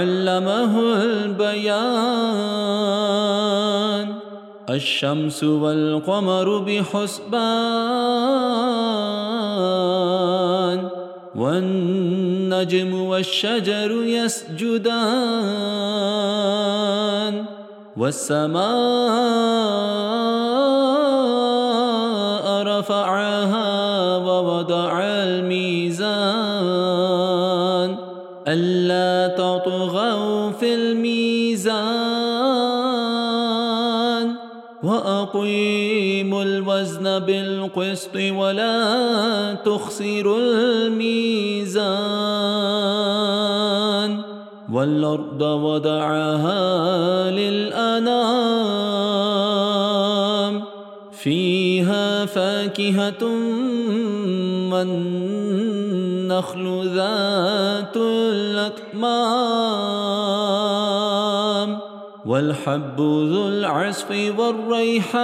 علمه البيان. الشمس والقمر بحسبان. والنجم والشجر يسجدان. والسماء رفعها ووضع الميزان. وأقيموا الوزن بالقسط ولا تخسروا الميزان. والأرض وضعها للأنام. فيها فاكهة والنخل ذات الأكمام. والحب ذو العصف والريحان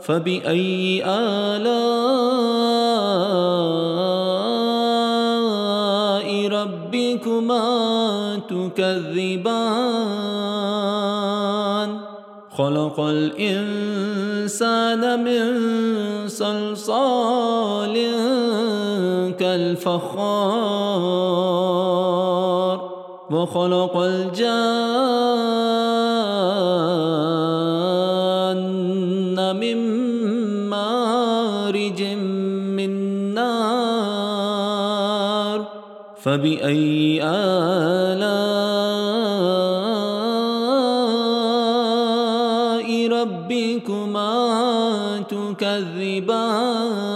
فبأي آلاء ربكما تكذبان؟ خلق الإنسان من صلصال كالفخار. وخلق الجان من مارج من نار فبأي آلاء ربكما تكذبان؟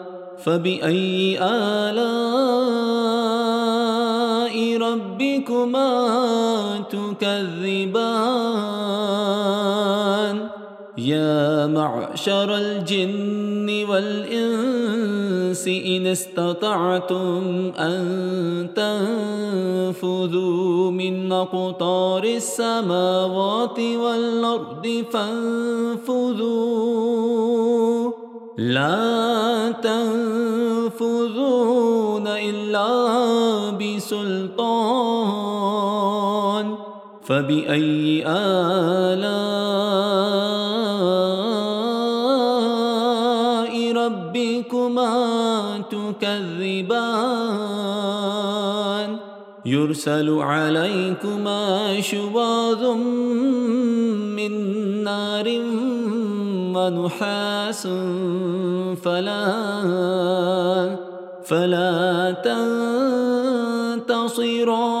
فبأي آلاء ربكما تكذبان؟ يا معشر الجن والإنس إن استطعتم أن تنفذوا من أقطار السماوات والأرض فانفذوا. لا تنفذون فبأي آلاء ربكما تكذبان؟ يرسل عليكما شواظ من نار ونحاس فلا فلا تنتصران.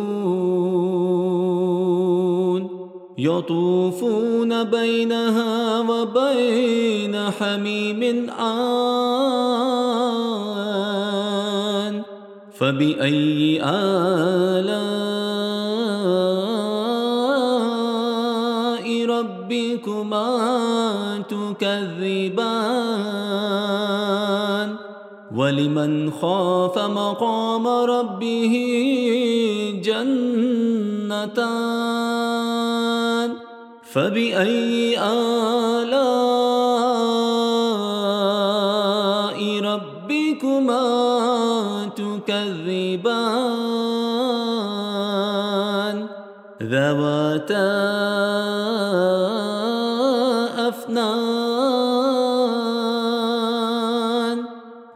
يطوفون بينها وبين حميم آن. فبأي آلاء ربكما تكذبان؟ ولمن خاف مقام ربه جنتان فبأي آلاء ربكما تكذبان؟ ذواتا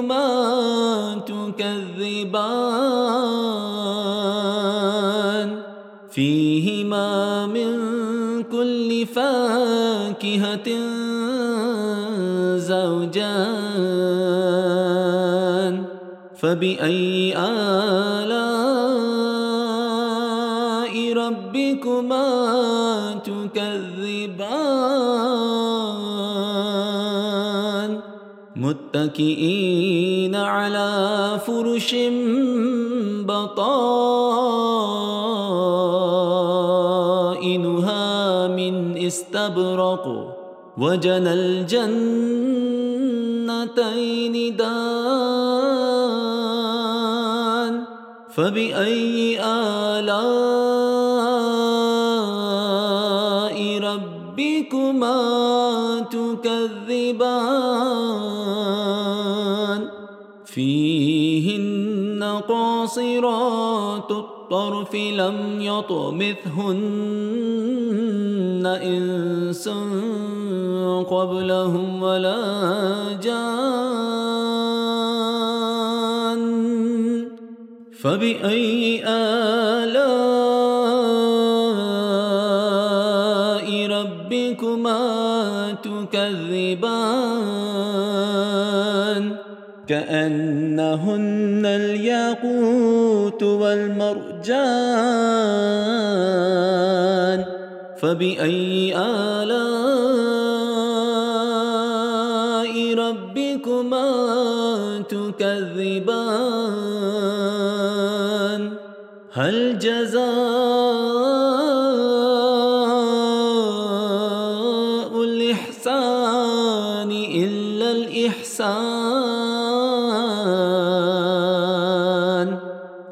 ربكما تكذبان. فيهما من كل فاكهة زوجان. فبأي آلاء ربكما تكذبان؟ متكئين على فرش بطائنها من استبرق وجنى الجنتين دان فبأي آلاء ربكما تكذبان فيهن قاصرات الطرف لم يطمثهن إنس قبلهم ولا جان فبأي آلام كأنهن الياقوت والمرجان فبأي آلاء ربكما تكذبان؟ هل جزاء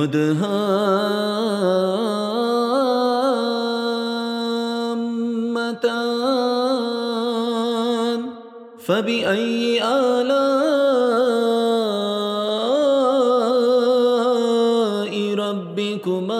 مدهامتان. فبأي آلاء ربكما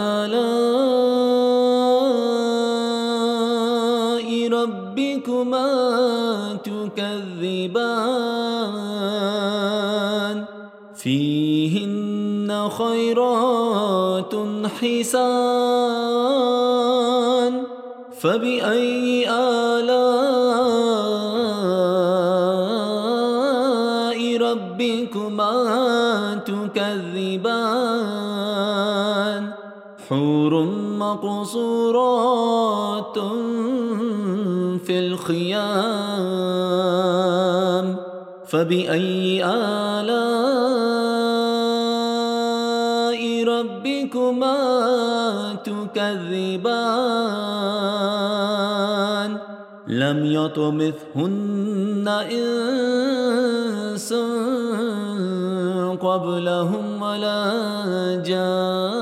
ربكما تكذبان فيهن خيرات حسان فبأي آلاء مقصورات في الخيام فبأي آلاء ربكما تكذبان؟ لم يطمثهن إنس قبلهم ولا جان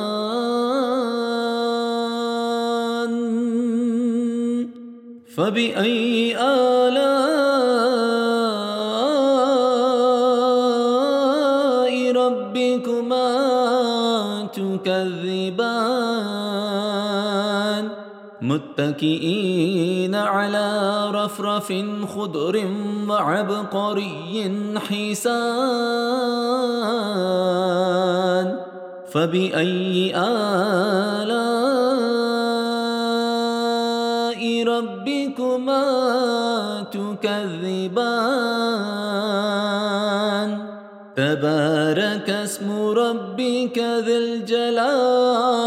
فبأي آلاء ربكما تكذبان؟ متكئين على رفرف خضر وعبقري حسان؟ فبأي آلاء تكذبان تبارك اسم ربك ذي الجلال